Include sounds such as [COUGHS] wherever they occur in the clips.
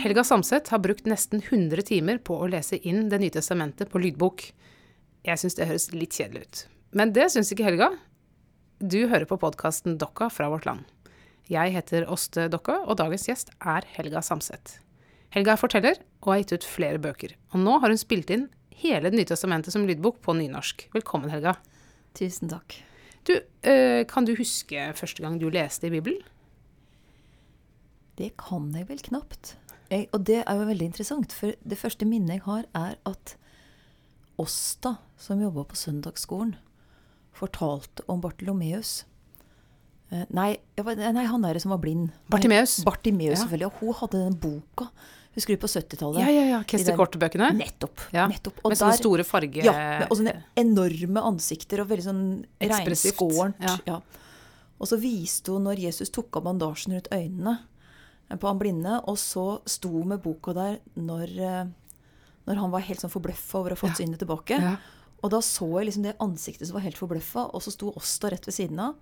Helga Samset har brukt nesten 100 timer på å lese inn Det nye testamentet på lydbok. Jeg syns det høres litt kjedelig ut. Men det syns ikke Helga. Du hører på podkasten Dokka fra vårt land. Jeg heter Åste Dokka, og dagens gjest er Helga Samset. Helga er forteller og har gitt ut flere bøker. Og nå har hun spilt inn hele Det nye testamentet som lydbok på nynorsk. Velkommen, Helga. Tusen takk. Du, eh, kan du huske første gang du leste i Bibelen? Det kan jeg vel knapt. Jeg, og det er jo veldig interessant, for det første minnet jeg har, er at Åsta, som jobba på søndagsskolen, fortalte om Bartolomeus. Eh, nei, var- nei, han der som var blind. Bartimeus. Bartimeus, Ja. selvfølgelig. Og hun hadde den boka. Husker du på 70-tallet? Ja, ja, ja. Der- Korte-bøkene. Nettopp. Ja. nettopp. Og Med sånne der- store farge... Ja, og sånne enorme ansikter og veldig sånn Ekspressivt, regnskårent. ja. Ja. Og så viste hun når Jesus tok av bandasjen rundt øynene på han blinde, og så sto med boka der når, eh, når han var helt sånn forbløffa over å ha fått Ja. synet tilbake. Ja. Og da så jeg liksom det ansiktet som var helt forbløffa, og så sto Åsta rett ved siden av.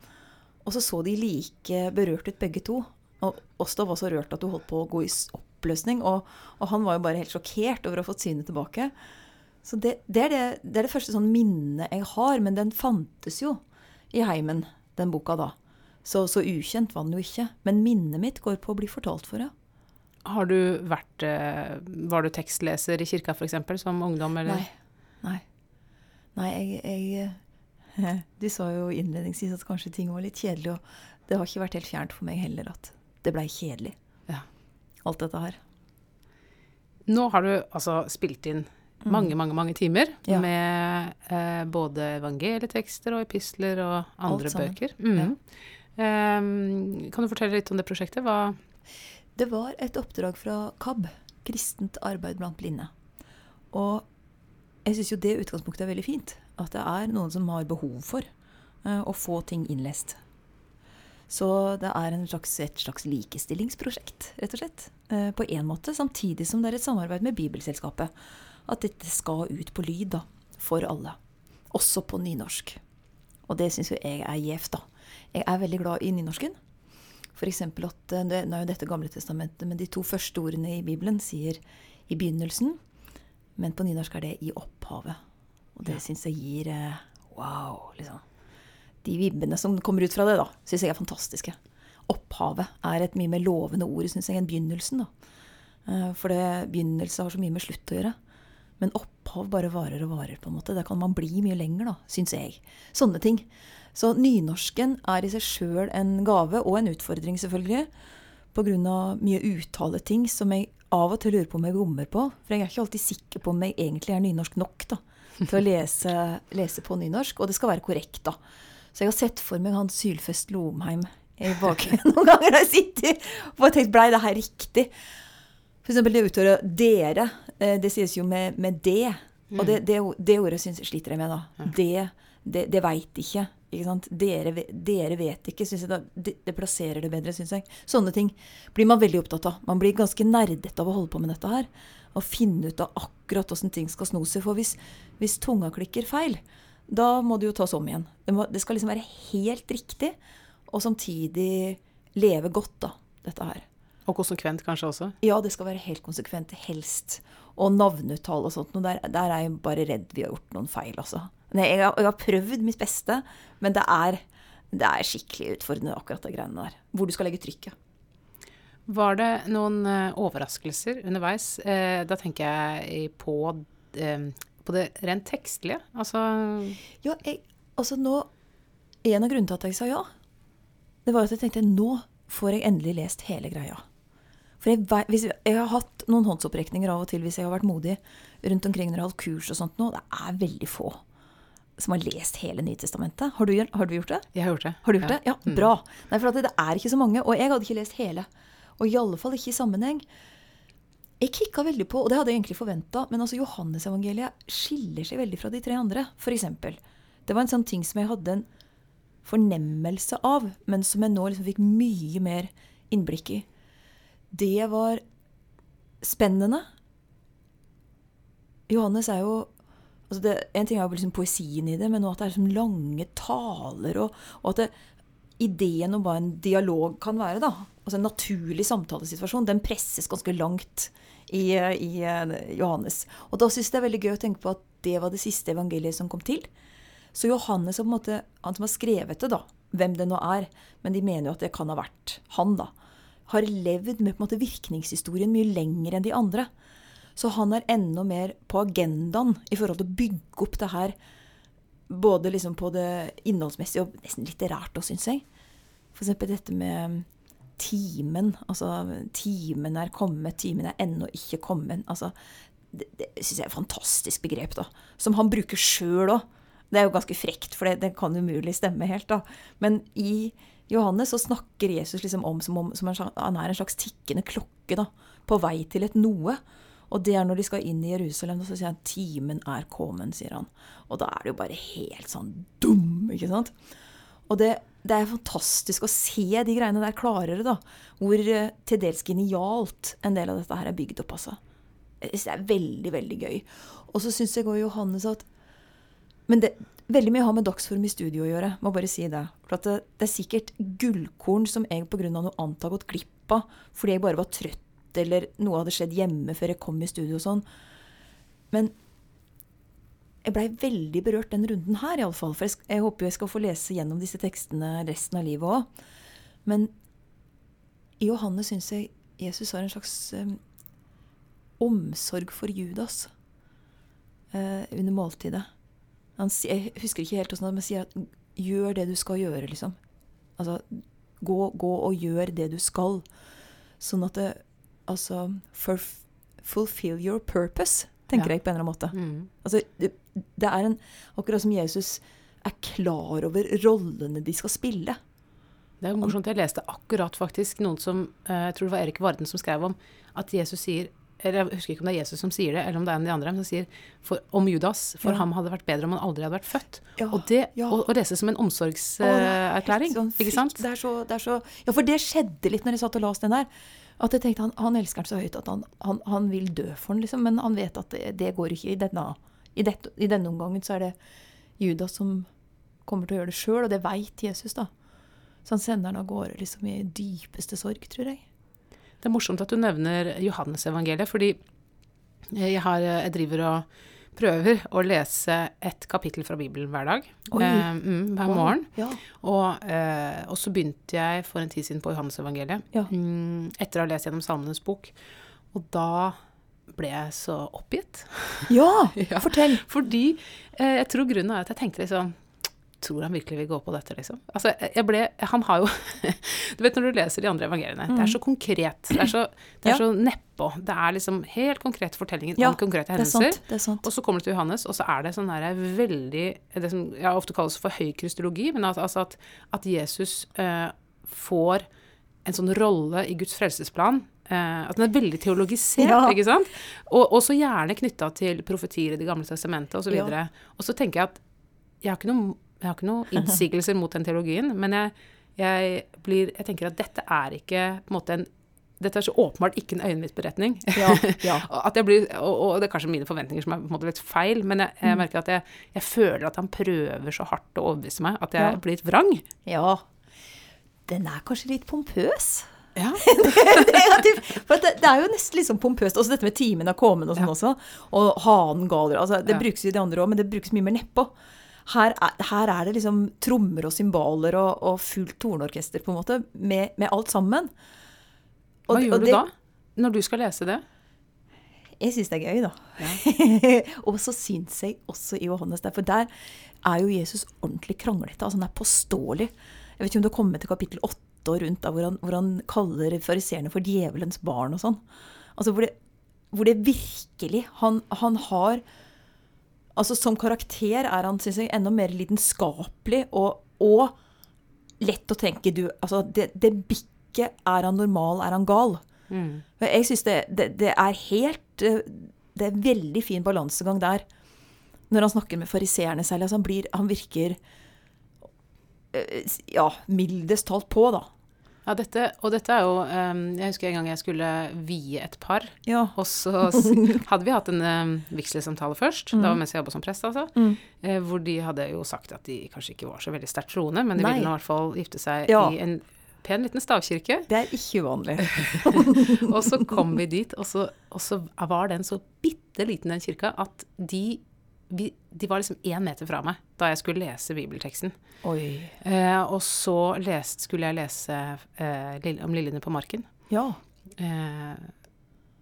Og så så de like berørt ut begge to. Og Åsta var så rørt at hun holdt på å gå i oppløsning, og, og han var jo bare helt sjokkert over å ha fått synet tilbake. Så det, det, er det, det er det første sånn minnet jeg har, men den fantes jo i heimen, den boka da. Så, så ukjent var den jo ikke. Men minnet mitt går på å bli fortalt for henne. Har du vært eh, Var du tekstleser i kirka, f.eks., som ungdom, eller? Nei. Nei. Nei, jeg, jeg [LAUGHS] Du sa jo innledningsvis at kanskje ting var litt kjedelig, og det har ikke vært helt fjernt for meg heller at det blei kjedelig, Ja. alt dette her. Nå har du altså spilt inn mange, mange mange timer Mm. Ja. med eh, både evangelietekster og epistler og andre bøker. Mm. Eh, kan du fortelle litt om det prosjektet? Hva Det var et oppdrag fra KAB, Kristent arbeid blant blinde. Og jeg syns jo det utgangspunktet er veldig fint. At det er noen som har behov for uh, å få ting innlest. Så det er slags, et slags likestillingsprosjekt, rett og slett. Uh, På én måte, samtidig som det er et samarbeid med Bibelselskapet. At dette skal ut på lyd, da. For alle. Også på nynorsk. Og det syns jo jeg er gjevt, da. Jeg er veldig glad i nynorsken. F.eks. at eh, det, Nå er jo dette Gamle testamentet, men de to første ordene i Bibelen sier 'i begynnelsen', men på nynorsk er det 'i opphavet'. Og det Ja. syns jeg gir eh, wow, liksom. De vibbene som kommer ut fra det, da, syns jeg er fantastiske. Opphavet er et mye mer lovende ord, syns jeg, enn begynnelsen. da. Eh, For det, begynnelse har så mye med slutt å gjøre. Men opphav bare varer og varer, på en måte. Der kan man bli mye lenger, da, syns jeg. Sånne ting. Så nynorsken er i seg sjøl en gave, og en utfordring, selvfølgelig. Av mye uttaleting som jeg av og til lurer på om jeg bommer på. For jeg er ikke alltid sikker på om jeg egentlig er nynorsk nok da, til å lese, lese på nynorsk. Og det skal være korrekt, da. Så jeg har sett for meg han Sylfest Lomheim i bakgrunnen [LAUGHS] noen ganger da jeg sitter og tenkt blei det her riktig? For eksempel det utåret 'dere'. eh, Det sies jo med, med 'det'. Og det, det, det ordet synes, sliter jeg med, da. Det, det, det veit ikke. Dere, dere vet ikke. syns jeg da, det, det plasserer det bedre, syns jeg. Sånne ting blir man veldig opptatt av. Man blir ganske nerdete av å holde på med dette her. Og finne ut av akkurat åssen ting skal sno seg. For hvis, hvis tunga klikker feil, da må det jo tas om igjen. Det, må, det skal liksom være helt riktig, og samtidig leve godt, da, dette her. Og konsekvent, kanskje også? Ja, det skal være helt konsekvent, helst. Og navnuttale og sånt. Og der, der er jeg bare redd vi har gjort noen feil, altså. Jeg, har, jeg har prøvd mitt beste, men det er, det er skikkelig utfordrende, akkurat det greiene der. Hvor du skal legge trykket. Var det noen eh, overraskelser underveis? Eh, da tenker jeg på, eh, på det rent tekstlige. Altså Ja, jeg, altså nå En av grunnene til at jeg sa ja, det var at jeg tenkte nå får jeg endelig lest hele greia. For jeg, hvis, jeg har hatt noen håndsopprekninger av og til hvis jeg har vært modig rundt omkring når jeg har hatt kurs og sånt nå. Det er veldig få som har lest hele Nytestamentet. Har du, har du gjort det? Jeg har gjort det. Har du gjort det? Ja, Mm. bra. Nei, for at det er ikke så mange, og jeg hadde ikke lest hele. Og i alle fall ikke i sammenheng. Jeg kikka veldig på, og det hadde jeg egentlig forventa, men altså Johannesevangeliet skiller seg veldig fra de tre andre. Eksempel. Det var en sånn ting som jeg hadde en fornemmelse av, men som jeg nå liksom fikk mye mer innblikk i. Det var spennende. Johannes er jo altså det, En ting er jo liksom poesien i det, men at det er liksom lange taler, og, og at det, ideen om hva en dialog kan være, da, altså en naturlig samtalesituasjon, den presses ganske langt i, i eh, Johannes. Og da syns jeg det er veldig gøy å tenke på at det var det siste evangeliet som kom til. Så Johannes måte han som har skrevet det, da, hvem det nå er, men de mener jo at det kan ha vært han, da, har levd med på en måte virkningshistorien mye lenger enn de andre. Så han er enda mer på agendaen i forhold til å bygge opp det her, både liksom på det innholdsmessige og nesten litterært òg, syns jeg. Eksempel dette med timen. Altså, timen er kommet, timen er ennå ikke kommet. Altså, det, det syns jeg er et fantastisk begrep, da. Som han bruker sjøl òg. Det er jo ganske frekt, for det, det kan umulig stemme helt, da. Men i Johannes så snakker Jesus liksom om som om som en, han er en slags tikkende klokke da, på vei til et noe. Og det er når de skal inn i Jerusalem, og så sier han 'timen er kommet', sier han. Og da er det jo bare helt sånn dum, ikke sant? Og det, det er fantastisk å se de greiene der klarere, da. Hvor uh, til dels genialt en del av dette her er bygd opp, altså. Det er veldig, veldig gøy. Og så syns jeg òg Johannes at Men det, veldig mye har med dagsform i studio å gjøre. Må bare si det. For det, det, er sikkert gullkorn som jeg pga. noe annet har gått glipp av fordi jeg bare var trøtt eller noe hadde skjedd hjemme før jeg kom i studio og sånn. Men jeg blei veldig berørt den runden her, iallfall. For jeg, jeg håper jeg skal få lese gjennom disse tekstene resten av livet òg. Men i Johannes syns jeg Jesus har en slags um, omsorg for Judas uh, under måltidet. Han, jeg husker ikke helt åssen han sier at 'gjør det du skal gjøre', liksom. Altså gå, gå og gjør det du skal. Sånn at det, altså for, Fulfill your purpose, tenker ja. jeg på en eller annen måte. Mm. Altså, det, det, er en Akkurat som Jesus er klar over rollene de skal spille. Det er jo morsomt. Jeg leste akkurat faktisk noen som eh, Jeg tror det var Erik Varden som skrev om at Jesus sier eller Jeg husker ikke om det er Jesus som sier det, eller om det er en av de andre, men som sier for, om Judas For ja. ham hadde vært bedre om han aldri hadde vært født. Ja, og det ja. å, å lese som en omsorgserklæring. Sånn ikke sant? Det er, så, det er så Ja, for det skjedde litt når jeg satt og leste den der. At jeg tenkte han, han elsker den så høyt at han, han, han, vil dø for den, liksom. Men han vet at det, det går ikke i denne, i, dette, I denne omgangen så er det Judas som kommer til å gjøre det sjøl, og det veit Jesus, da. Så han sender den av gårde liksom i dypeste sorg, tror jeg. Det er morsomt at du nevner Johannes evangeliet, fordi jeg, har, jeg driver og prøver å lese et kapittel fra Bibelen hver dag. Eh, mm, hver morgen. Ja. Og, eh, og, så begynte jeg for en tid siden på Johannesevangeliet. Ja. Mm, etter å ha lest gjennom Salmenes bok. Og da ble jeg så oppgitt. Ja, [LAUGHS] ja. fortell. Fordi eh, jeg tror grunnen er at jeg tenkte liksom Tror han virkelig vil gå på dette, liksom? Altså, jeg ble Han har jo [LAUGHS] Du vet når du leser de andre evangeliene, mm. det er så konkret. Det er så, det er ja. så nedpå. Det er liksom helt konkrete fortellinger ja, om konkrete hendelser. Det er sant, det er sant. Og så kommer du til Johannes, og så er det sånn der veldig Det som jeg ofte kalles for høy krystologi, men altså at, at Jesus uh, får en sånn rolle i Guds frelsesplan. Uh, at den er veldig teologisert, ja. ikke sant? Og også gjerne knytta til profetier i Det gamle testamentet osv. Og, så og så tenker jeg at jeg har ikke noe jeg har ikke noen innsigelser mot den teologien, men jeg, jeg, blir, jeg, tenker at dette er ikke på en måte en dette er så åpenbart ikke en øyenvitneberetning. Ja, ja. [LAUGHS] og, og, det er kanskje mine forventninger som er på en måte litt feil, men jeg, jeg mm. merker at jeg, jeg, føler at han prøver så hardt å overbevise meg at jeg ja. blir litt vrang. Ja. Den er kanskje litt pompøs. Ja. [LAUGHS] det, for det, det, er jo nesten sånn pompøst. Også dette med timen har kommet og sånn også. Og hanen galer. Altså, det brukes jo i de andre òg, men det brukes mye mer nedpå. Her er, her er, det liksom trommer og cymbaler og, og, fullt tornorkester, på en måte, med, med alt sammen. Og, Hva gjør du da, når du skal lese det? Jeg syns det er gøy, da. Ja. [LAUGHS] og så syns jeg også i Johannes der, for der er jo Jesus ordentlig kranglete. Altså han er påståelig. Jeg vet ikke om du har kommet til kapittel åtte og rundt da, hvor han, hvor han kaller fariseerne for djevelens barn og sånn. Altså hvor det, hvor det virkelig han, han har Altså Som karakter er han synes jeg, enda mer lidenskapelig og, og lett å tenke du, altså det, det bikket Er han normal, er han gal? Mm. Jeg syns det, det, det, er helt eh, Det er veldig fin balansegang der. Når han snakker med fariseerne særlig. Altså han, blir, han virker eh, Ja, mildest talt på, da. Ja, dette, og dette er jo um, Jeg husker en gang jeg skulle vie et par, Ja. og så [LAUGHS] hadde vi hatt en um, vigselsamtale først. Det var mens jeg jobba som prest, altså. Mm. Eh, hvor de hadde jo sagt at de kanskje ikke var så veldig sterkt troende, men de Nei. ville nå i hvert fall gifte seg Ja. i en pen liten stavkirke. Det er ikke uvanlig. [LAUGHS] Og så kom vi dit, og så, og så var den så bitte liten, den kirka, at de, vi, de var liksom én meter fra meg da jeg skulle lese bibelteksten. Eh, og så lest, skulle jeg lese eh, om liljene på marken. Ja. Eh,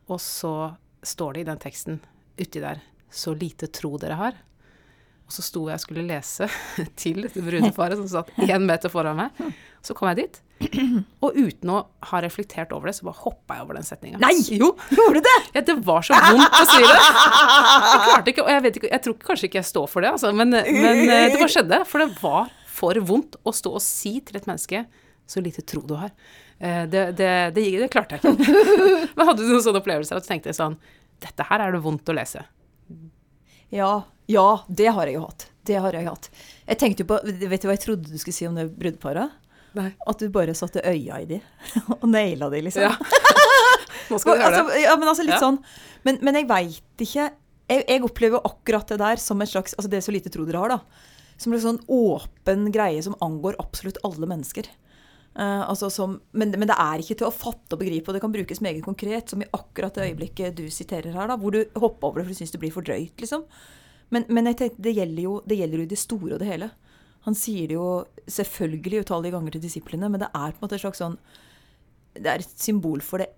og så står det i den teksten uti der 'Så lite tro dere har'. Og så sto jeg og skulle lese [LAUGHS] til det brudeparet som satt én meter foran meg. Så kom jeg dit, [CLEARS THROAT] og uten å ha reflektert over det, så bare hoppa jeg over den setninga. Nei! Jo! Gjorde du det? Ja, det var så vondt å si det. Jeg klarte ikke, og jeg vet ikke, jeg tror kanskje ikke jeg står for det, altså, men, men eh, det bare skjedde. For det var for vondt å stå og si til et menneske så lite tro du har. Eh, Det, det, det, det klarte jeg ikke. [LAUGHS] Men hadde du noen sånne opplevelser at du tenkte sånn Dette her er det vondt å lese. Ja, ja, det har jeg jo hatt. Det har jeg hatt. Jeg tenkte jo på, Vet du hva jeg trodde du skulle si om det brudeparet? Nei. At du bare satte øya i de, [LAUGHS] og naila de, liksom. Ja. [LAUGHS] Nå skal du høre altså, det. ja, men altså litt Ja. sånn Men, men jeg veit ikke jeg, jeg opplever akkurat det der som en slags Altså det er så lite tro dere har, da. Som en sånn åpen greie som angår absolutt alle mennesker. Uh, altså som, men, men det er ikke til å fatte og begripe, og det kan brukes meget konkret, som i akkurat det øyeblikket du siterer her, da, hvor du hopper over det for du syns det blir for drøyt, liksom. Men, men jeg tenkte, det, gjelder jo, det gjelder jo det store og det hele. Han sier det jo selvfølgelig utallige ganger til disiplene, men det er på en måte et slags sånn Det er et symbol for det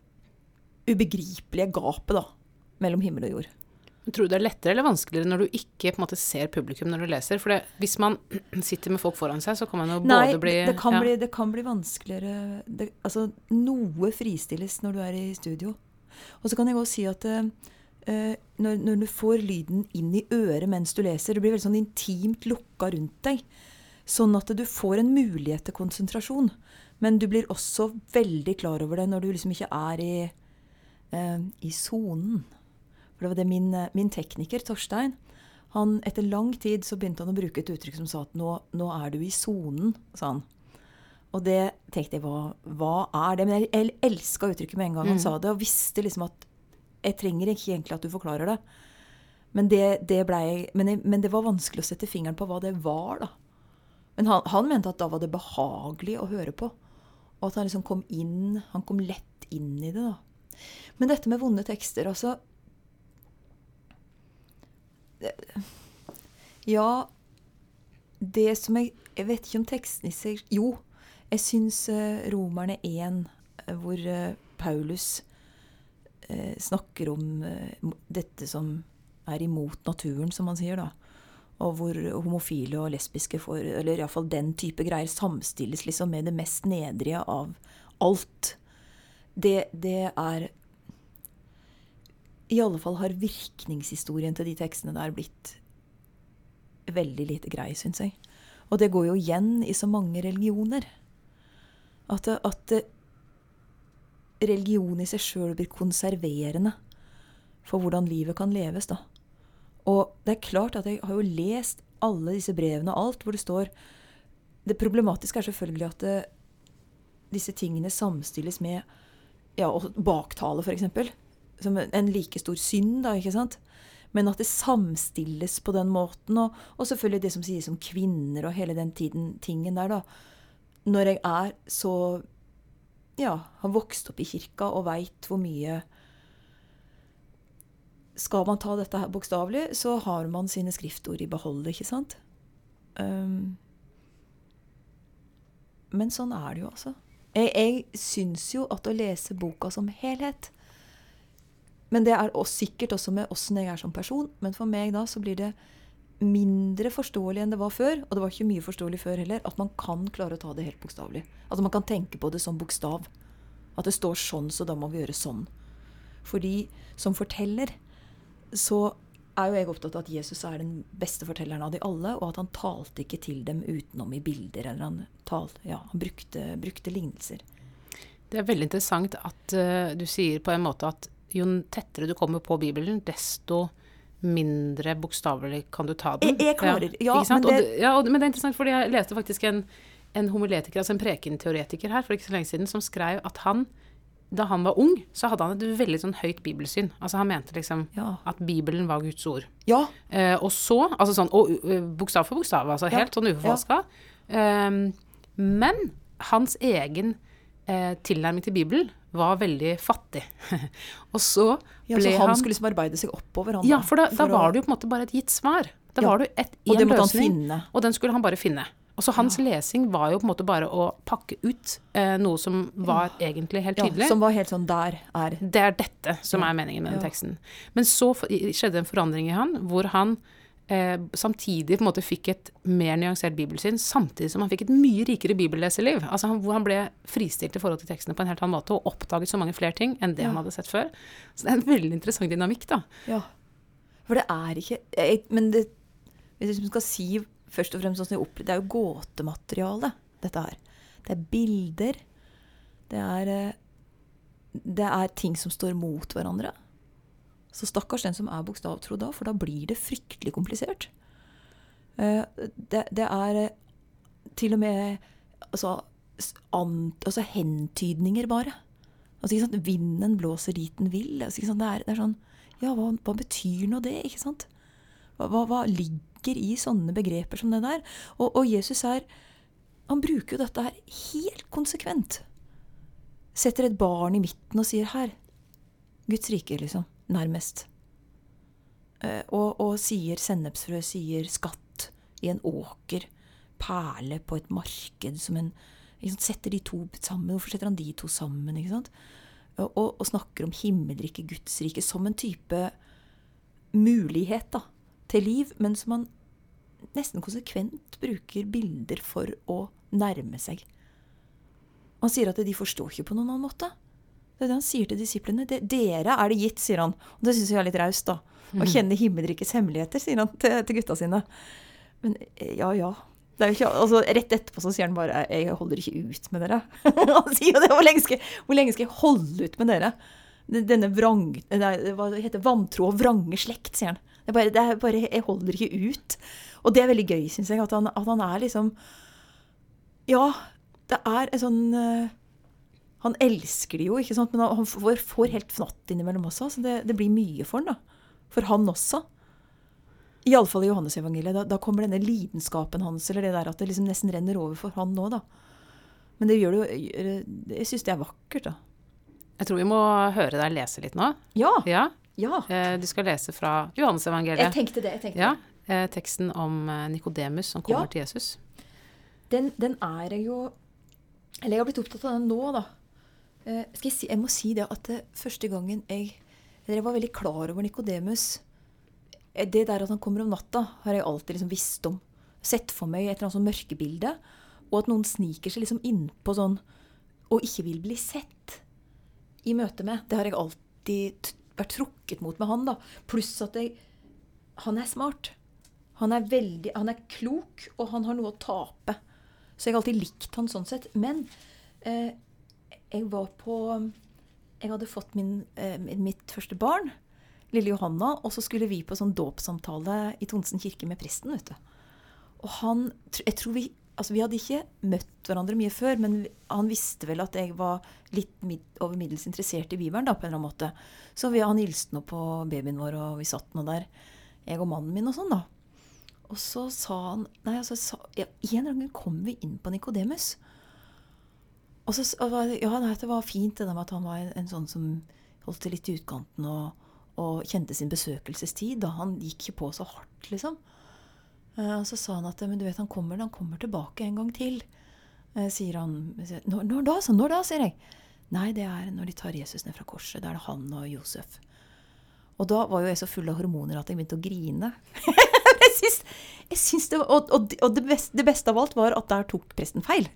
ubegripelige gapet da, mellom himmel og jord. Tror du det er lettere eller vanskeligere når du ikke måte ser publikum når du leser? For det, hvis man [CLEARS THROAT] sitter med folk foran seg, så kan man jo Nei, både bli det, ja. bli, det kan bli vanskeligere det, Altså, noe fristilles når du er i studio. Og så kan jeg også si at eh, når, når du får lyden inn i øret mens du leser, det blir veldig sånn intimt lukka rundt deg. Sånn at du får en mulighet til konsentrasjon. Men du blir også veldig klar over det når du liksom ikke er i eh, i sonen. For det var det min, eh, min tekniker, Torstein, han, etter lang tid så begynte han å bruke et uttrykk som sa at nå, nå er du i sonen, sa han. Og det tenkte jeg, hva, hva er det? Men jeg, jeg elska uttrykket med en gang han sa det, og visste liksom at jeg trenger ikke egentlig at du forklarer det. Men det, det, ble, men, jeg, men det var vanskelig å sette fingeren på hva det var, da. Men han, han mente at da var det behagelig å høre på. Og at han liksom kom inn Han kom lett inn i det, da. Men dette med vonde tekster, altså det- Ja, det som jeg Jeg vet ikke om teksten i seg Jo, jeg syns eh, Romerne 1, eh, hvor eh, Paulus snakker om dette som er imot naturen, som han sier, da. Og hvor homofile og lesbiske får Eller iallfall den type greier samstilles liksom med det mest nedrige av alt. Det, det er I alle fall har virkningshistorien til de tekstene der blitt veldig lite grei, syns jeg. Og det går jo igjen i så mange religioner. At, at religion i seg sjøl blir konserverende for hvordan livet kan leves, da. Og det er klart at jeg har jo lest alle disse brevene og alt hvor det står Det problematiske er selvfølgelig at det, disse tingene samstilles med ja, baktale, f.eks. Som en like stor synd, da, ikke sant? Men at det samstilles på den måten. Og, og selvfølgelig det som sies om kvinner og hele den tiden, tingen der, da. Når jeg er så Ja, har vokst opp i kirka og veit hvor mye Skal man ta dette her bokstavelig, så har man sine skriftord i behold, ikke sant? Um, men sånn er det jo, altså. Jeg, jeg syns jo at å lese boka som helhet Men det er også sikkert også med åssen jeg er som person. Men for meg da så blir det mindre forståelig enn det var før. Og det var ikke mye forståelig før heller. At man kan klare å ta det helt bokstavelig. At man kan tenke på det som bokstav. At det står sånn, så da må vi gjøre sånn. Fordi som forteller så er jo jeg opptatt av at Jesus er den beste fortelleren av de alle, og at han talte ikke til dem utenom i bilder. Eller han, tal, ja, han brukte, brukte lignelser. Det er veldig interessant at uh, du sier på en måte at jo tettere du kommer på Bibelen, desto mindre bokstavelig kan du ta den. Jeg- jeg klarer- ja, ja, men det- Og, ja, og, men det er interessant, fordi jeg leste faktisk en, en homiletiker, altså en prekenteoretiker her for ikke så lenge siden, som skrev at han, da han var ung, så hadde han et veldig sånn høyt bibelsyn. Altså han mente liksom Ja. at Bibelen var Guds ord. Ja. Eh, og så, altså sånn, og uh, bokstav for bokstav, altså Ja. helt sånn uforfalska. Um, men hans egen eh, tilnærming til Bibelen var veldig fattig. [LAUGHS] og så ja så han, han skulle liksom arbeide seg oppover, han Ja, for da, da å- var det jo på en måte bare et gitt svar. Da Ja. var det et, han løsning, og den skulle han bare finne. Og så hans lesing var jo på en måte bare å pakke ut eh, noe som var egentlig helt tydelig. ja. Som var helt sånn der er Det er dette som er meningen med den Ja. teksten. Men så skjedde en forandring i han, hvor han eh, samtidig på en måte fikk et mer nyansert bibelsyn, samtidig som han fikk et mye rikere bibelleseliv. Altså han, hvor han ble fristilt i forhold til tekstene på en helt annen måte, og oppdaget så mange flere ting enn det Ja. han hadde sett før. Så det er en veldig interessant dynamikk, da. Ja. For det er ikke jeg, Men det, hvis vi skal si først og fremst sånn Det er jo gåtemateriale, dette her. Det er bilder. Det er eh, Det er ting som står mot hverandre. Så stakkars den som er bokstavtro da, for da blir det fryktelig komplisert. Eh, Det, det er eh, til og med altså, ant, altså hentydninger, bare. Altså? Vinden blåser dit den vil. Altså? Det, er, det er sånn Ja, hva, hva betyr nå det? Hva, hva, hva ligger i sånne begreper som det der? Og, og Jesus er Han bruker jo dette her helt konsekvent. Setter et barn i midten og sier 'her'. Guds rike, liksom. Nærmest. Eh, og, og sier sennepsfrø, sier skatt i en åker. Perle på et marked som en liksom, Setter de to sammen. Hvorfor setter han de to sammen? ikke sant? Og, og snakker om himmelriket, Guds rike, som en type mulighet da, til liv, men som han nesten konsekvent bruker bilder for å nærme seg. Han sier at de forstår ikke på noen annen måte. Det er det han sier til disiplene. Det, dere er det gitt, sier han. Og det syns jeg er litt raust, da. Å kjenne himmelrikets hemmeligheter, sier han til, til gutta sine. Men eh, ja, ja. Er ikke, altså, rett etterpå så sier han bare 'Jeg holder ikke ut med dere'. [LAUGHS] han sier jo det. Hvor lenge, skal, hvor lenge skal jeg holde ut med dere? Denne vrang... Nei, hva heter vantro og vrange slekt, sier han. Det er bare, det er bare Jeg holder ikke ut. Og det er veldig gøy, syns jeg, at han, at han er liksom Ja, det er en sånn eh, Han elsker det jo, ikke sant, men han får, får helt fnatt innimellom også. Så det, det blir mye for han, da. For han også. Iallfall i Johannesevangeliet. Da, da kommer denne lidenskapen hans, eller det der at det liksom nesten renner over for han nå, da. Men det gjør det jo Jeg syns det er vakkert, da. Jeg tror vi må høre deg lese litt nå. Ja! Ja, Ja! eh, Du skal lese fra Johannes-evangeliet. Jeg tenkte det. jeg tenkte Ja, det. eh, teksten om eh, Nikodemus som kommer Ja. til Jesus. Den, den er jeg jo Eller jeg har blitt opptatt av den nå, da. Skal jeg, si, jeg må si det at det, første gangen jeg eller jeg var veldig klar over Nikodemus Det der at han kommer om natta, har jeg alltid liksom visst om. Sett for meg et eller annet sånn mørkebilde. Og at noen sniker seg liksom innpå sånn og ikke vil bli sett i møte med. Det har jeg alltid vært trukket mot med han, da. Pluss at jeg Han er smart. Han er veldig Han er klok, og han har noe å tape. Så jeg har alltid likt han sånn sett. Men eh, jeg var på Jeg hadde fått min, eh, mitt første barn, lille Johanna, og så skulle vi på sånn dåpssamtale i Tonsen kirke med presten, vet du. Og han Jeg tror vi Altså, vi hadde ikke møtt hverandre mye før, men han visste vel at jeg var litt mid over middels interessert i Bibelen, da, på en eller annen måte. Så vi, han hilste nå på babyen vår, og vi satt nå der, jeg og mannen min og sånn, da. Og så sa han Nei, altså, sa, ja, en gang kom vi inn på Nikodemus. Og så Ja, nei, det var fint det der med at han var en, en sånn som holdt til litt i utkanten og, og kjente sin besøkelsestid. Da. Han gikk ikke på så hardt, liksom. Eh, og så sa han at men du vet, han kommer, han kommer tilbake en gang til. Eh, sier han. Når, når da, så? Når da, sier jeg. Nei, det er når de tar Jesus ned fra korset. Da er det han og Josef. Og da var jo jeg så full av hormoner at jeg begynte å grine. [LAUGHS] jeg syns, jeg syns det, og og, og det, beste, det beste av alt var at der tok presten feil.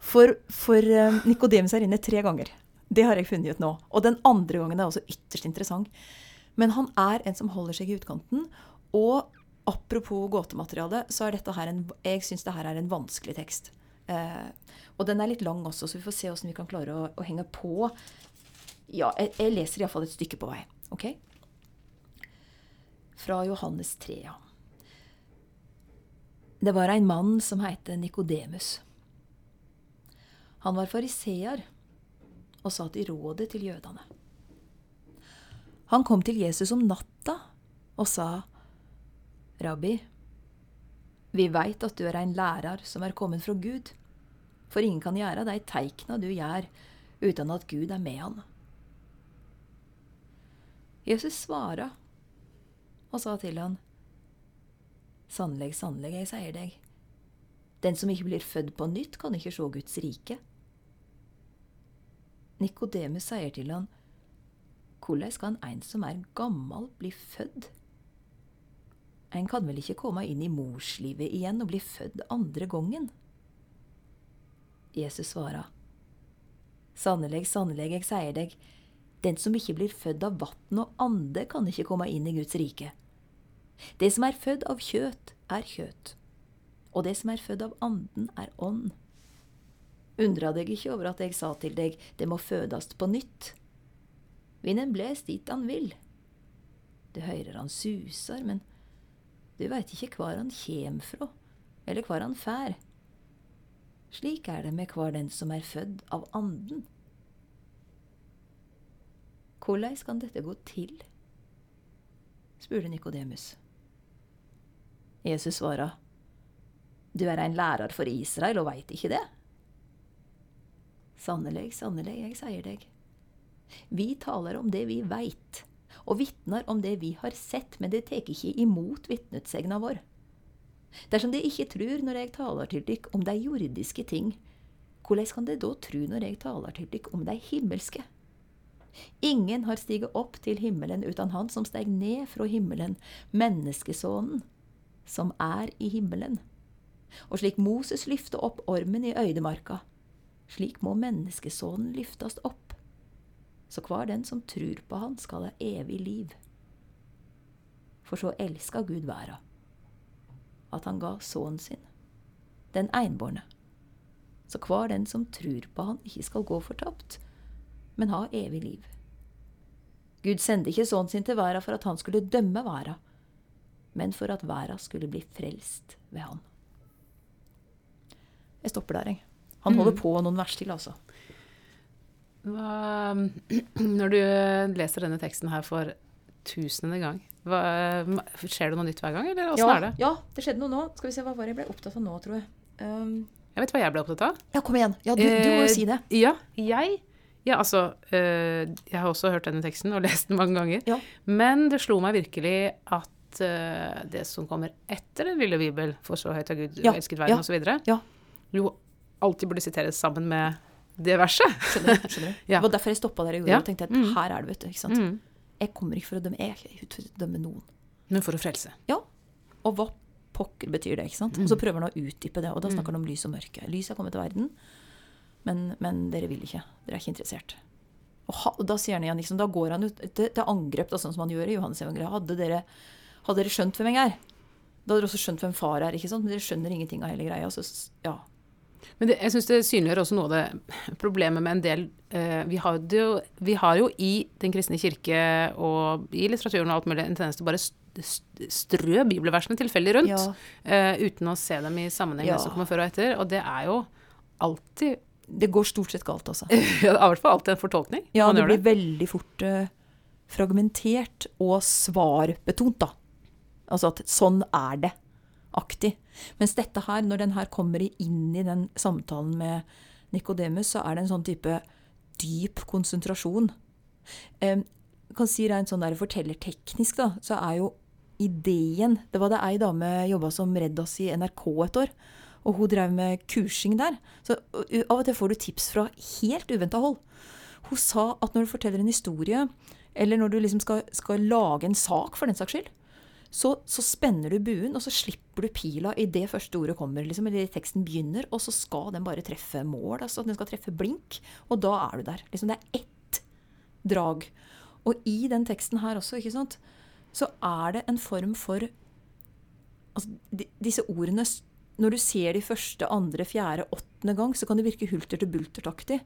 For, for uh, Nikodemus er inne tre ganger. Det har jeg funnet ut nå. Og den andre gangen er også ytterst interessant. Men han er en som holder seg i utkanten. Og apropos gåtemateriale, så er dette her en, jeg syns det er en vanskelig tekst. Eh, og den er litt lang også, så vi får se åssen vi kan klare å, å henge på. Ja, jeg, jeg leser iallfall et stykke på vei. ok? Fra Johannes 3. ja. Det var en mann som heite Nikodemus. Han var fariseer og satt i rådet til jødene. Han kom til Jesus om natta og sa, Rabbi, vi veit at du er ein lærer som er kommet fra Gud, for ingen kan gjøre de teikna du gjør, uten at Gud er med han. Jesus svara og sa til han, Sannelig, sannelig, jeg sier deg, den som ikke blir født på nytt, kan ikke se Guds rike. Nikodemus sier til han, Hvordan kan en som er gammel, bli født? En kan vel ikke komme inn i morslivet igjen og bli født andre gangen? Jesus svarer, Sannelig, sannelig, jeg sier deg, den som ikke blir født av vann og ande, kan ikke komme inn i Guds rike. Det som er født av kjøt, er kjøt, og det som er født av anden, er ånd. Undra deg ikke over at jeg sa til deg, det må fødast på nytt. Vinden blåser dit han vil. Du hører han suser, men du veit ikke hvor han kjem fra, eller hvor han fær. Slik er det med hver den som er født av anden. Hvordan kan dette gå til? spurte Nikodemus. Jesus svara, Du er ein lærer for Israel og veit ikke det? Sannelig, sannelig, jeg sier deg. Vi taler om det vi veit, og vitner om det vi har sett, men det tar ikke imot vitnesegna vår. Dersom de ikke tror når jeg taler til dykk om de jordiske ting, hvordan kan de da tro når jeg taler til dykk om de himmelske? Ingen har stiget opp til himmelen uten han som steg ned fra himmelen, menneskesonen, som er i himmelen. Og slik Moses lyfte opp ormen i øydemarka, slik må menneskesonen lyftes opp. Så hver den som trur på han, skal ha evig liv. For så elska Gud verda at han ga sønnen sin, den einbårne. Så hver den som tror på han, ikke skal gå fortapt, men ha evig liv. Gud sendte ikke sønnen sin til verda for at han skulle dømme verda, men for at verda skulle bli frelst ved han. Jeg stopper der, jeg. Han holder på noen vers til, altså. Hva, [CLEARS THROAT] når du leser denne teksten her for tusende gang, hva, skjer det noe nytt hver gang, eller åssen ja, er det? Ja, det skjedde noe nå. Skal vi se, Hva var det jeg ble opptatt av nå, tror jeg. Um, Jeg vet hva jeg ble opptatt av. ja, kom igjen. Ja, du, du må jo Eh, si det. Ja, jeg Ja, altså øh, Jeg har også hørt denne teksten og [LAUGHS] lest den mange ganger. Ja. Men det slo meg virkelig at øh, det som kommer etter Den ville bibel, for så høyt av Gud Ja, elsket verden, ja, Ja, jo alltid burde siteres sammen med det verset. skjønner. skjønner du. [LAUGHS] Ja. Det var derfor jeg stoppa der i går Ja. og tenkte at Mm. her er det, vet du. ikke sant? Mm. Jeg kommer ikke for å dømme jeg er ikke for å dømme noen. Men for å frelse. Ja, og hva pokker betyr det? ikke sant? Mm. Og så prøver han å utdype det, og da snakker han om lys og mørke. Lys er kommet til verden, men, men dere vil ikke. Dere er ikke interessert. Og, ha, og da sier han igjen, liksom, da går han ut til, til angrep, da, sånn som han gjør i Johannes evangeliet. Hadde dere, hadde dere skjønt hvem jeg er, da hadde dere også skjønt hvem far er. ikke sant? Men dere skjønner ingenting av hele greia. Så, ja. Men det, jeg syns det synliggjør også noe av det problemet med en del eh, vi, har jo, vi har jo i Den kristne kirke og i litteraturen og alt mulig en tendens til å bare st- st- strø bibelversene tilfeldig rundt. Ja. eh, uten å se dem i sammenheng med Ja. det som kommer før og etter. Og det er jo alltid Det går stort sett galt, altså. [LAUGHS] Det i hvert fall alltid en fortolkning. Ja, det blir blir veldig fort eh, fragmentert og svarbetont, da. Altså at sånn er det. Aktig. Mens dette her, når den her kommer inn i den samtalen med Nikodemus, så er det en sånn type dyp konsentrasjon. Eh, kan si rent sånn der fortellerteknisk, da, så er jo ideen Det var det ei dame jobba som redd oss i NRK et år. Og hun drev med kursing der. Så av og til får du tips fra helt uventa hold. Hun sa at når du forteller en historie, eller når du liksom skal, skal lage en sak for den saks skyld, så, så spenner du buen, og så slipper du pila i det første ordet kommer. liksom, eller teksten begynner, Og så skal den bare treffe mål. altså Den skal treffe blink, og da er du der. liksom Det er ett drag. Og i den teksten her også, ikke sant, så er det en form for altså, de, Disse ordene Når du ser de første, andre, fjerde, åttende gang, så kan det virke hulter til bultertaktig.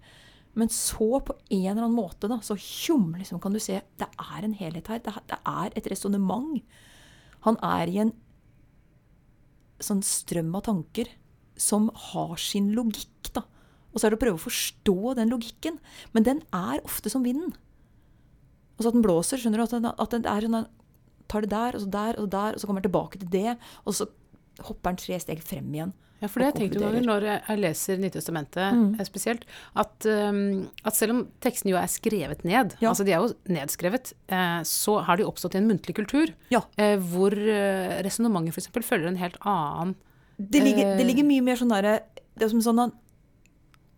Men så, på en eller annen måte, da, så tjom, liksom, kan du se det er en helhet her. Det, det er et resonnement. Han er i en sånn strøm av tanker som har sin logikk, da. Og så er det å prøve å forstå den logikken. Men den er ofte som vinden. Altså at den blåser. skjønner du? At den, at den er sånn tar det der, og så der, og så der, og så kommer den tilbake til det. Og så hopper han tre steg frem igjen. Ja, for det jeg tenkte noen ganger når jeg leser Nytestamentet mm. spesielt, at, um, at, selv om tekstene jo er skrevet ned, ja. altså de er jo nedskrevet, eh, så har de oppstått i en muntlig kultur ja. eh, hvor eh, resonnementet f.eks. følger en helt annen det ligger, det ligger, mye mer sånn derre Det er som sånn at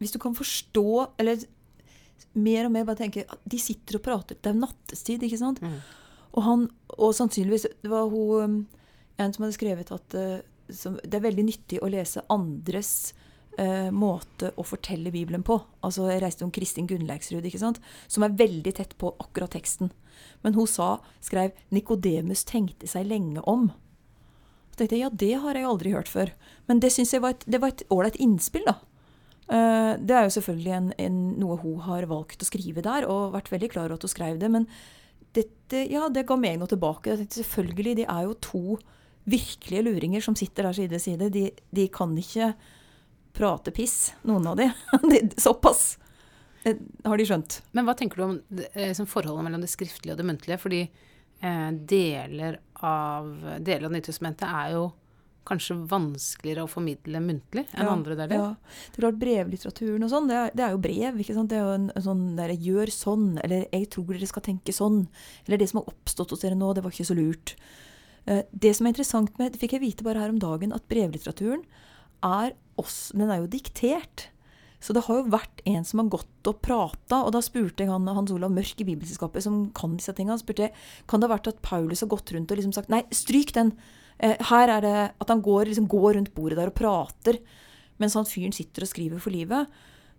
Hvis du kan forstå, eller mer og mer bare tenke at De sitter og prater. Det er nattestid, ikke sant? Mm. Og han, og sannsynligvis Det var hun en som hadde skrevet at uh, som, det er veldig nyttig å lese andres uh, måte å fortelle Bibelen på. Altså, Jeg reiste om Kristin Gunnleiksrud, som er veldig tett på akkurat teksten. Men hun sa, skrev 'Nikodemus tenkte seg lenge om'. Så tenkte jeg ja, det har jeg aldri hørt før. Men det syns jeg var et, det ålreit innspill, da. Uh, det er jo selvfølgelig en, en, noe hun har valgt å skrive der, og vært veldig klar over at hun skrev det. Men dette, ja, det ga meg noe tilbake. Selvfølgelig, de er jo to virkelige luringer som sitter der side ved side. De, de, kan ikke prate piss, noen av de. [LAUGHS] de såpass eh, har de skjønt. Men hva tenker du om eh, forholdet mellom det skriftlige og det muntlige? Fordi eh, deler av, deler av Nytestamentet er jo kanskje vanskeligere å formidle muntlig enn ja, andre deler. Ja. Det er klart Brevlitteraturen og sånn, det, det, er jo brev. ikke sant? Det er jo en, en sånn der 'gjør sånn', eller 'jeg tror dere skal tenke sånn', eller 'det som har oppstått hos dere nå, det var ikke så lurt'. Eh, det som er interessant med, det fikk jeg vite bare her om dagen, at brevlitteraturen er oss, den er jo diktert. Så det har jo vært en som har gått og prata, og da spurte jeg han, Hans Olav Mørk i Bibelselskapet, som kan disse tingene, spurte kan det ha vært at Paulus har gått rundt og liksom sagt nei, stryk den. Eh, her er det at han går, liksom går rundt bordet der og prater, mens han fyren sitter og skriver for livet.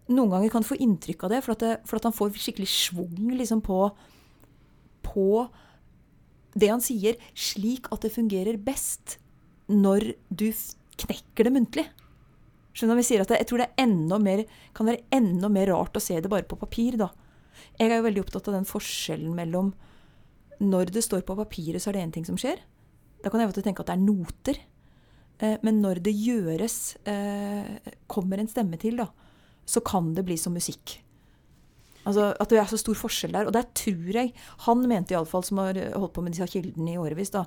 Noen ganger kan du få inntrykk av det, for at, det, for at han får skikkelig schwung liksom på, på det han sier, slik at det fungerer best når du knekker det muntlig. Skjønner du, vi sier at Jeg tror det mer, kan være enda mer rart å se det bare på papir. da. Jeg er jo veldig opptatt av den forskjellen mellom Når det står på papiret, så er det én ting som skjer. Da kan jeg tenke at det er noter. Eh, men når det gjøres, eh, kommer en stemme til, da, så kan det bli som musikk. Altså, At det er så stor forskjell der. Og der tror jeg Han mente iallfall, som har holdt på med disse kildene i årevis, da,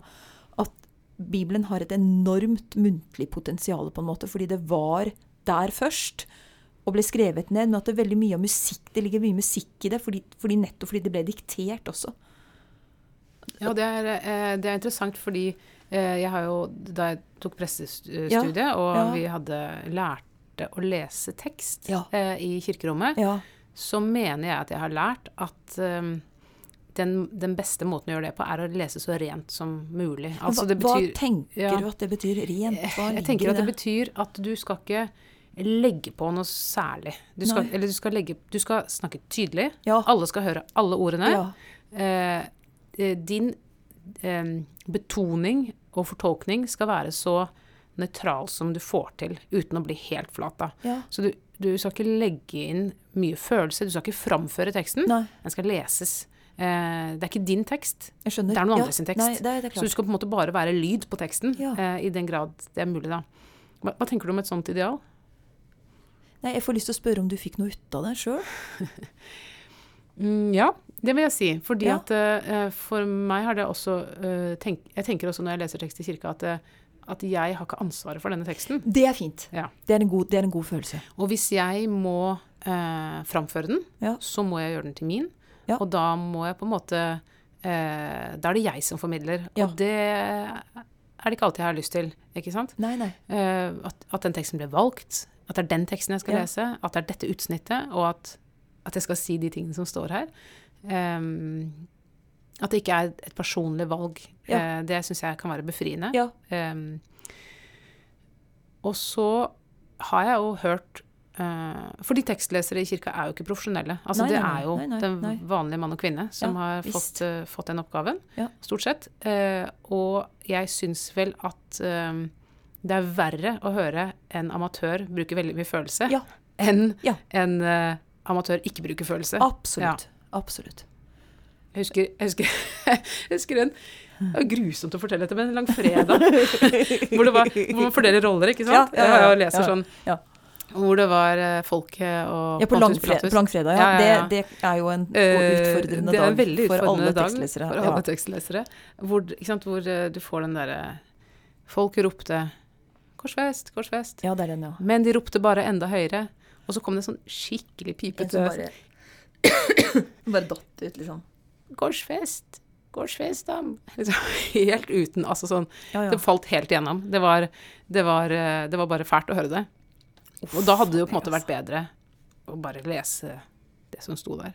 at Bibelen har et enormt muntlig potensial, på en måte, fordi det var der først. Og ble skrevet ned, men at det er veldig mye av musikk, det ligger mye musikk i det, fordi, fordi nettopp fordi det ble diktert også. Ja, det er, eh, det er interessant fordi eh, jeg har jo Da jeg tok pressestudiet, ja, og ja. vi hadde lærte å lese tekst ja. Eh, i kirkerommet, så mener jeg at jeg har lært at um, den, den, beste måten å gjøre det på, er å lese så rent som mulig. Altså, betyr, hva, tenker ja, du at det betyr rent? Hva jeg tenker at det betyr at du skal ikke legge på noe særlig. Du skal, eller du skal, legge, du skal snakke tydelig. Ja. Alle skal høre alle ordene. Ja. Eh, eh din eh, betoning og fortolkning skal være så nøytral som du får til, uten å bli helt flat. Ja. Så du, du, skal ikke legge inn mye følelse. Du skal ikke framføre teksten. Nei. Den skal leses. Eh, det er ikke din tekst. Det er noen ja. andres tekst. Nei, det er, det er så du skal på en måte bare være lyd på teksten, ja. eh, i den grad det er mulig, da. Hva, hva, tenker du om et sånt ideal? Nei, Jeg får lyst til å spørre om du fikk noe ut av det sjøl? [LAUGHS] mm, ja, det vil jeg si. Fordi ja. at uh, for meg har det også uh, tenk, Jeg tenker også når jeg leser tekst i kirka, at, uh, at jeg har ikke ansvaret for denne teksten. Det er fint. Ja. Det, er god, det, er en god, følelse. Og hvis jeg må framføre den, ja. så må jeg gjøre den til min. Og da må jeg på en måte Da er det jeg som formidler. Og det er det ikke alltid jeg har lyst til. ikke sant? Nei, nei. At, at, den teksten ble valgt. At det er den teksten jeg skal lese. At det er dette utsnittet. Og at, at jeg skal si de tingene som står her. Um, at det ikke er et personlig valg. Ja. Uh, det syns jeg kan være befriende. Ja. Um, og så har jeg jo hørt Fordi tekstlesere i kirka er jo ikke profesjonelle. Altså nei, det er jo nei, nei, den vanlige mann og kvinne som ja, har fått, uh, fått, den oppgaven, ja. stort sett. og jeg syns vel at det er verre å høre en amatør bruke veldig mye følelse ja. enn en amatør ikke bruker følelse. Absolutt. Absolutt. Jeg husker, jeg husker, [LAUGHS] jeg husker en det er grusomt å fortelle dette, men en langfredag [LAUGHS] hvor, det var, hvor man fordeler roller, ikke sant? Ja, ja, ja, jeg leser sånn Hvor det var Folke folket og Ja, på, på langfredag, ja. Ja, ja. Det, det er jo en Eh, utfordrende en dag veldig for utfordrende alle dag tekstlesere. For alle tekstlesere. Hvor, sant, hvor eh, du får den derre Folk ropte 'Korsfest, korsfest'. ja, det er den, ja. Men de ropte bare enda høyere. Og så kom det sånn skikkelig En pipete bare, [COUGHS] bare datt ut, liksom. Korsfest, korsfest, da. Liksom, [LAUGHS] helt uten Altså sånn Ja, ja. Det falt helt igjennom. Det var, det, var, eh, det var bare fælt å høre det. Og da hadde det jo på en måte vært bedre å bare lese det som sto der.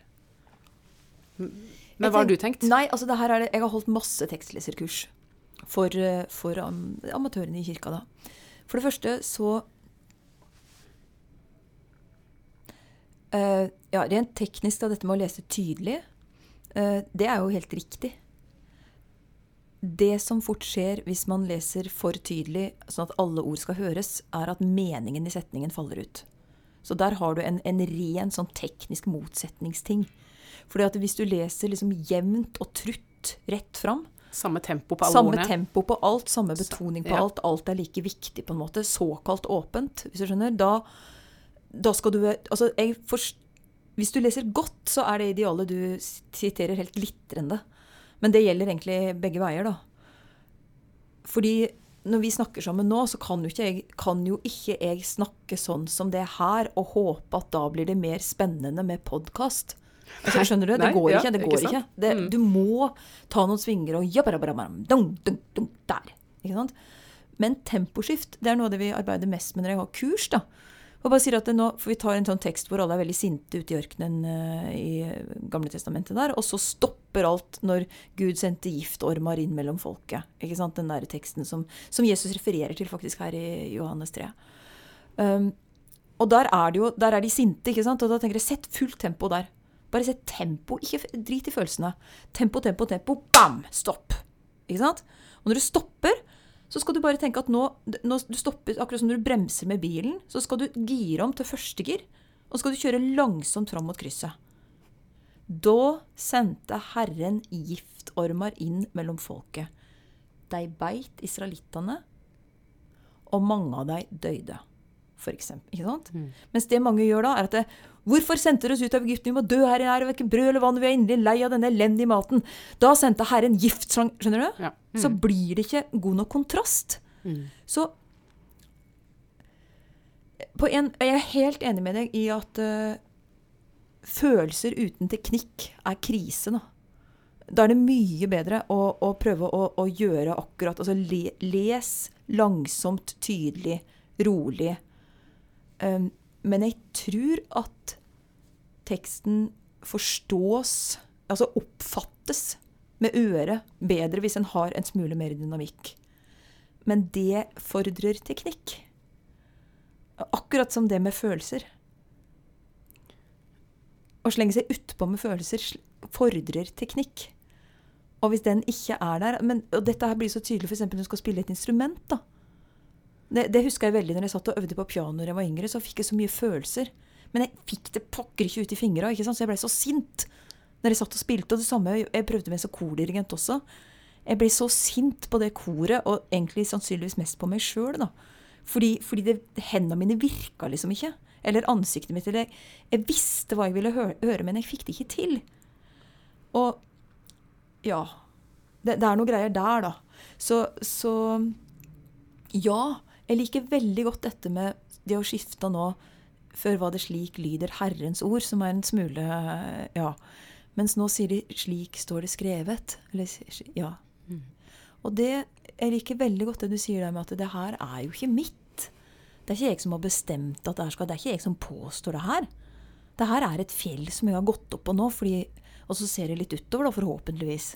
Men Jeg hva har du tenkt? Nei, altså det her er det Jeg har holdt masse tekstleserkurs for, eh, for am- amatørene i kirka, da. For det første så uh, Ja, rent teknisk, da, dette med å lese tydelig, uh, det er jo helt riktig. Det som fort skjer hvis man leser for tydelig, sånn at alle ord skal høres, er at meningen i setningen faller ut. Så der har du en, en ren sånn teknisk motsetningsting. Fordi at hvis du leser liksom jevnt og trutt rett fram, Samme tempo på alle samme ordene. tempo på alt, samme betoning på ja. alt, alt er like viktig på en måte, såkalt åpent, hvis du skjønner, da, da skal du Altså, jeg forst- Hvis du leser godt, så er det idealet du siterer helt glitrende. Men det gjelder egentlig begge veier, da. Fordi når vi snakker sammen nå, så kan jo ikke jeg, kan jo ikke jeg snakke sånn som det her og håpe at da blir det mer spennende med podkast. Altså, skjønner du? Det går ja, ikke. Det går ikke, ikke. Det, Mm. Du må ta noen svinger og dung, dung, dung, der. Ikke sant? Men temposkift det er noe av det vi arbeider mest med når jeg har kurs. da. Og bare sier at nå, for Vi tar en sånn tekst hvor alle er veldig sinte ute i ørkenen eh, i Gamle testamentet der, og så stopper alt når Gud sendte giftormer inn mellom folket. Ikke sant? Den der teksten som, som Jesus refererer til faktisk her i Johannes 3. Um, og der er, jo, der er de sinte, ikke sant? og da tenker jeg sett fullt tempo der. Bare sett tempo, ikke drit i følelsene. Tempo, tempo, tempo, bam! Stopp! Ikke sant? Og når du stopper, så skal du bare tenke at nå, nå du stopper, akkurat som når du bremser med bilen, så skal du gire om til første gir, og så skal du kjøre langsomt fram mot krysset. Da sendte Herren giftormer inn mellom folket. De beit israelittene, og mange av dem døde. For eksempel, ikke sant? Mens det mange gjør da, er at det, Hvorfor sendte dere oss ut av Egypten? Vi må dø her inne, og verken brød eller vann. Vi er inderlig lei av denne elendige maten. Da sendte Herren gift, Skjønner du? Ja. Mm. Så blir det ikke god nok kontrast. Så på en, Jeg er helt enig med deg i at eh, følelser uten teknikk er krise. Da, da er det mye bedre å, å prøve å, å gjøre akkurat Altså le, les langsomt, tydelig, rolig. Um, men jeg tror at teksten forstås, altså oppfattes, med øret bedre hvis en har en smule mer dynamikk. Men det fordrer teknikk. Akkurat som det med følelser. Å slenge seg utpå med følelser fordrer teknikk. Og hvis den ikke er der men, Og dette her blir så tydelig f.eks. når du skal spille et instrument. da. Det, det husker jeg veldig når jeg satt og øvde på piano da jeg var yngre. Så fikk jeg så mye følelser. Men jeg fikk det pokker ikke ut i fingra, så jeg ble så sint når jeg satt og spilte. Og det samme jeg prøvde med som kordirigent også. Jeg ble så sint på det koret, og egentlig sannsynligvis mest på meg sjøl. Fordi, fordi det, hendene mine virka liksom ikke. Eller ansiktet mitt. Eller jeg visste hva jeg ville høre, men jeg fikk det ikke til. Og ja. Det, det er noe greier der, da. Så, så ja. Jeg liker veldig godt dette med det å skifte nå. Før var det 'slik lyder Herrens ord', som er en smule Ja. Mens nå sier de 'slik står det skrevet'. Eller, ja. Og det Jeg liker veldig godt det du sier der med at det her er jo ikke mitt. Det er ikke jeg som har bestemt at det her skal Det er ikke jeg som påstår det her. Det her er et fjell som jeg har gått opp på nå, fordi, og så ser jeg litt utover, da, forhåpentligvis.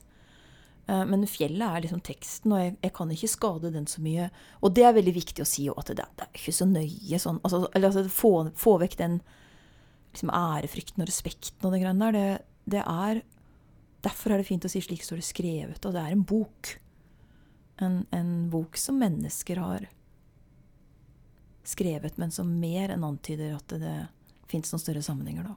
Eh, Men fjellet er liksom teksten, og jeg, jeg kan ikke skade den så mye. Og det er veldig viktig å si jo, at det, det er ikke så nøye sånn altså, eller, altså, få, få vekk den liksom, ærefrykten og respekten og det greiene der. Det, det er Derfor er det fint å si 'slik står det skrevet', og det er en bok. En, en bok som mennesker har skrevet, men som mer enn antyder at det, det fins noen større sammenhenger, da.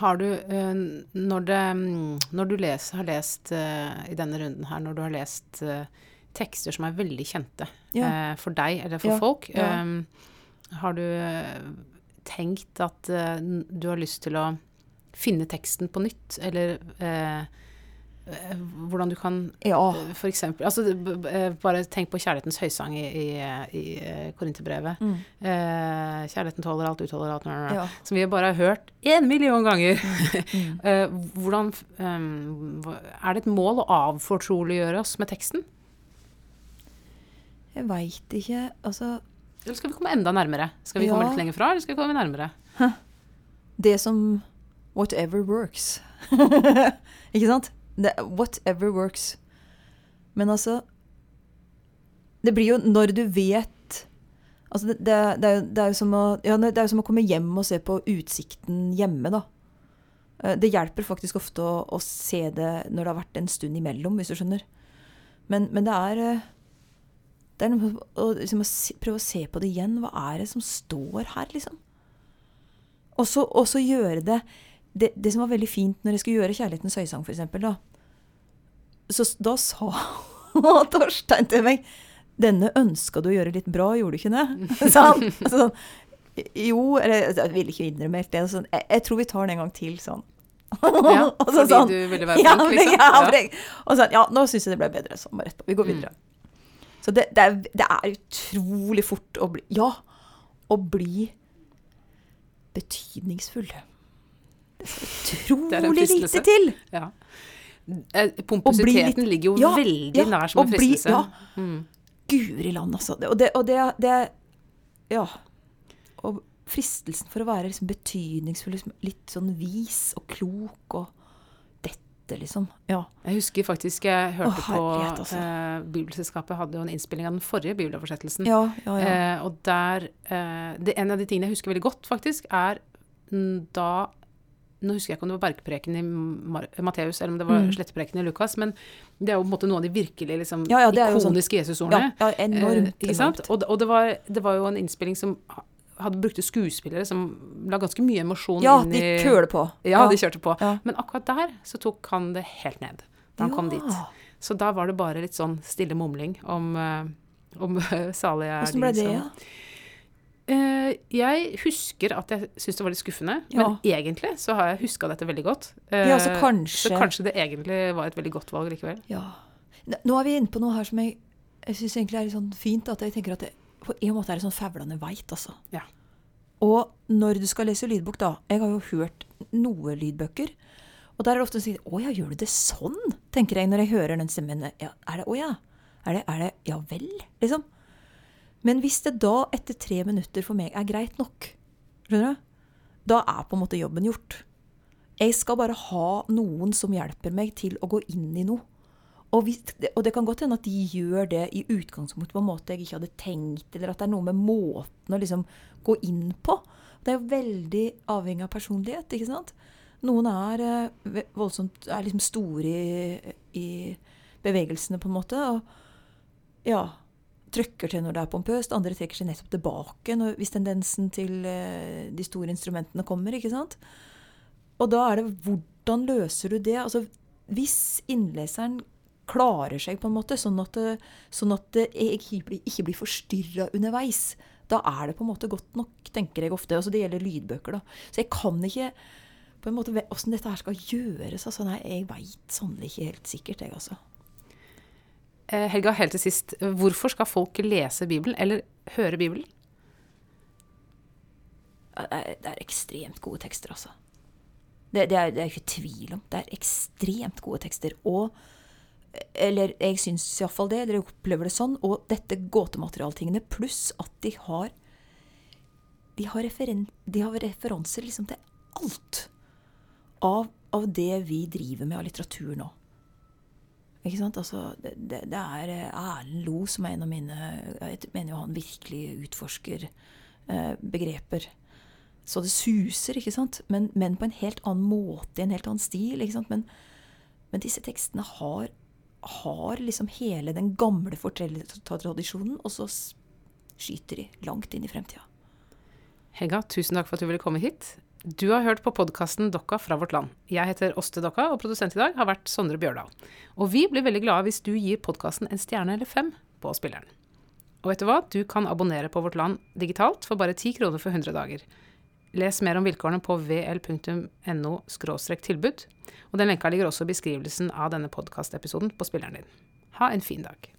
Har du, eh, når, det, mm, når du les, har lest eh, i denne runden her, når du har lest eh, tekster som er veldig kjente Ja. for deg eller for Ja, folk. ja. Har du tenkt at du har lyst til å finne teksten på nytt, eller eh, hvordan du kan Ja. eh, for eksempel altså, eh, Bare tenk på kjærlighetens høysang i, i, i eh, Korinterbrevet. Mm. Eh, kjærligheten tåler alt, utholder alt, nø, nø, nø, Ja. som vi bare har hørt én million ganger. Mm. [LAUGHS] Eh, hvordan um, Er det et mål å avfortroliggjøre oss med teksten? Jeg veit ikke Altså, Eller skal vi komme enda nærmere? Skal vi komme litt lenger fra, eller skal vi komme nærmere? det som Whatever works. [LAUGHS] ikke sant? Det, whatever works. Men altså Det blir jo når du vet Altså, det, det, er, jo, det, er jo som å, ja, det er jo som å komme hjem og se på utsikten hjemme, da. Eh, Det hjelper faktisk ofte å, å se det når det har vært en stund imellom, hvis du skjønner. Men, men det er eh, Det er noe å, liksom, å prøve å se på det igjen. Hva er det som står her, liksom? Og så gjøre det, det Det som var veldig fint når jeg skulle gjøre 'Kjærlighetens høysang', eksempel, da. Så da sa [LAUGHS] Torstein til meg 'Denne ønska du å gjøre litt bra, gjorde du ikke det?' [LAUGHS] sa han. Altså, sånn, jo, eller jeg ville ikke innrømme helt det. Sånn, jeg, jeg tror vi tar den en gang til, sånn. Ja, [LAUGHS] Og så fordi sånn, du ville være flink, liksom? Ja, Ja. Og sånn, ja, nå syns jeg det ble bedre. Sånn, bare på. Vi går videre. Så det, det, er, det er utrolig fort å bli Ja, å bli betydningsfull. Det skal Det er en utrolig lite til. Ja. Eh, litt- ligger jo ja, veldig ja, nær som en fristelse. ja. Mm. Guri land, altså. Det, og det, og det, det Ja. Og fristelsen for å være liksom betydningsfull, liksom litt sånn vis og klok og dette, liksom. Ja. Jeg husker faktisk jeg hørte Å, herlighet, på altså. eh, Bibelselskapet hadde jo en innspilling av den forrige bibeloversettelsen. Ja, ja, ja. Eh, og der eh, det, En av de tingene jeg husker veldig godt, faktisk, er da Nå husker jeg ikke om det var bergpreken i Matteus eller om det var Mm. slettepreken i Lukas, men det er jo på en måte noen av de virkelig liksom, Ja, ja, sånn- ikoniske ja, Jesusordene. ja, enormt. Eh, enormt. Og, det- og det, var, det var jo en innspilling som hadde brukte skuespillere som la ganske mye emosjon Ja, inn de kjørte køler på. Ja, de kjørte på. Ja. Men akkurat der så tok han det helt ned da han kom dit. Så da var det bare litt sånn stille mumling om, eh, om [LAUGHS] salige Åssen ble det, ja? Eh, jeg husker at jeg syntes det var litt skuffende, Ja. men egentlig så har jeg huska dette veldig godt. Eh, Ja, så kanskje- så kanskje det egentlig var et veldig godt valg likevel. Ja. Nå er vi inne på noe her som jeg, jeg syns egentlig er litt sånn fint. At jeg tenker at det, på en måte er det sånn fævlende veit, altså. Ja. Og når du skal lese lydbok, da Jeg har jo hørt noe lydbøker. Og der er det ofte sånn Å ja, gjør du det sånn? tenker jeg når jeg hører den stemmen. Ja, er det Å ja? Er det, er det Ja vel? Liksom. Men hvis det da, etter tre minutter for meg, er greit nok, skjønner du? Da er på en måte jobben gjort. Jeg skal bare ha noen som hjelper meg til å gå inn i noe. Og, hvis, og det kan godt hende at de gjør det i utgangspunktet på en måte jeg ikke hadde tenkt, eller at det er noe med måten å liksom gå inn på. Det er jo veldig avhengig av personlighet, ikke sant? Noen er eh, voldsomt er liksom store i, i bevegelsene, på en måte. Og ja, trykker til når det er pompøst. Andre trekker seg nettopp tilbake når, hvis tendensen til eh, de store instrumentene kommer, ikke sant? Og da er det hvordan løser du det? Altså, hvis innleseren klarer seg på en måte, sånn at sånn at blir, ikke blir forstyrra underveis, da er det på en måte godt nok, tenker jeg ofte. Altså, det gjelder lydbøker, da. Så jeg kan ikke på en måte, Åssen dette her skal gjøres, altså, nei, jeg veit sannelig ikke helt sikkert, jeg, altså. Eh, Helga, helt til sist. Hvorfor skal folk lese Bibelen, eller høre Bibelen? Det er, ekstremt gode tekster, altså. Det, det, er, det er ikke tvil om. Det er ekstremt gode tekster. Og Eller jeg syns iallfall det. Dere opplever det sånn. Og dette gåtematerialtingene, pluss at de har De har, referen, de har referanser liksom til alt av, av det vi driver med av litteratur nå. Ikke sant? Altså, det, det, er eh, Erlend Lo som er en av mine Jeg mener jo han virkelig utforsker eh, begreper så det suser, ikke sant? Men, men på en helt annen måte, i en helt annen stil. ikke sant? Men, men disse tekstene har, har liksom hele den gamle fortellertradisjonen, og så skyter de langt inn i fremtida. Helga, tusen takk for at du ville komme hit. Du har hørt på podkasten Dokka fra vårt land. Jeg heter Åste Dokka, og produsent i dag har vært Sondre Bjørdal. Og vi blir veldig glade hvis du gir podkasten en stjerne eller fem på spilleren. Og vet du hva? Du kan abonnere på Vårt Land digitalt for bare 10 kroner for 100 dager. Les mer om vilkårene på vl.no tilbud. Og den lenka ligger også i beskrivelsen av denne podkastepisoden på spilleren din. Ha en fin dag.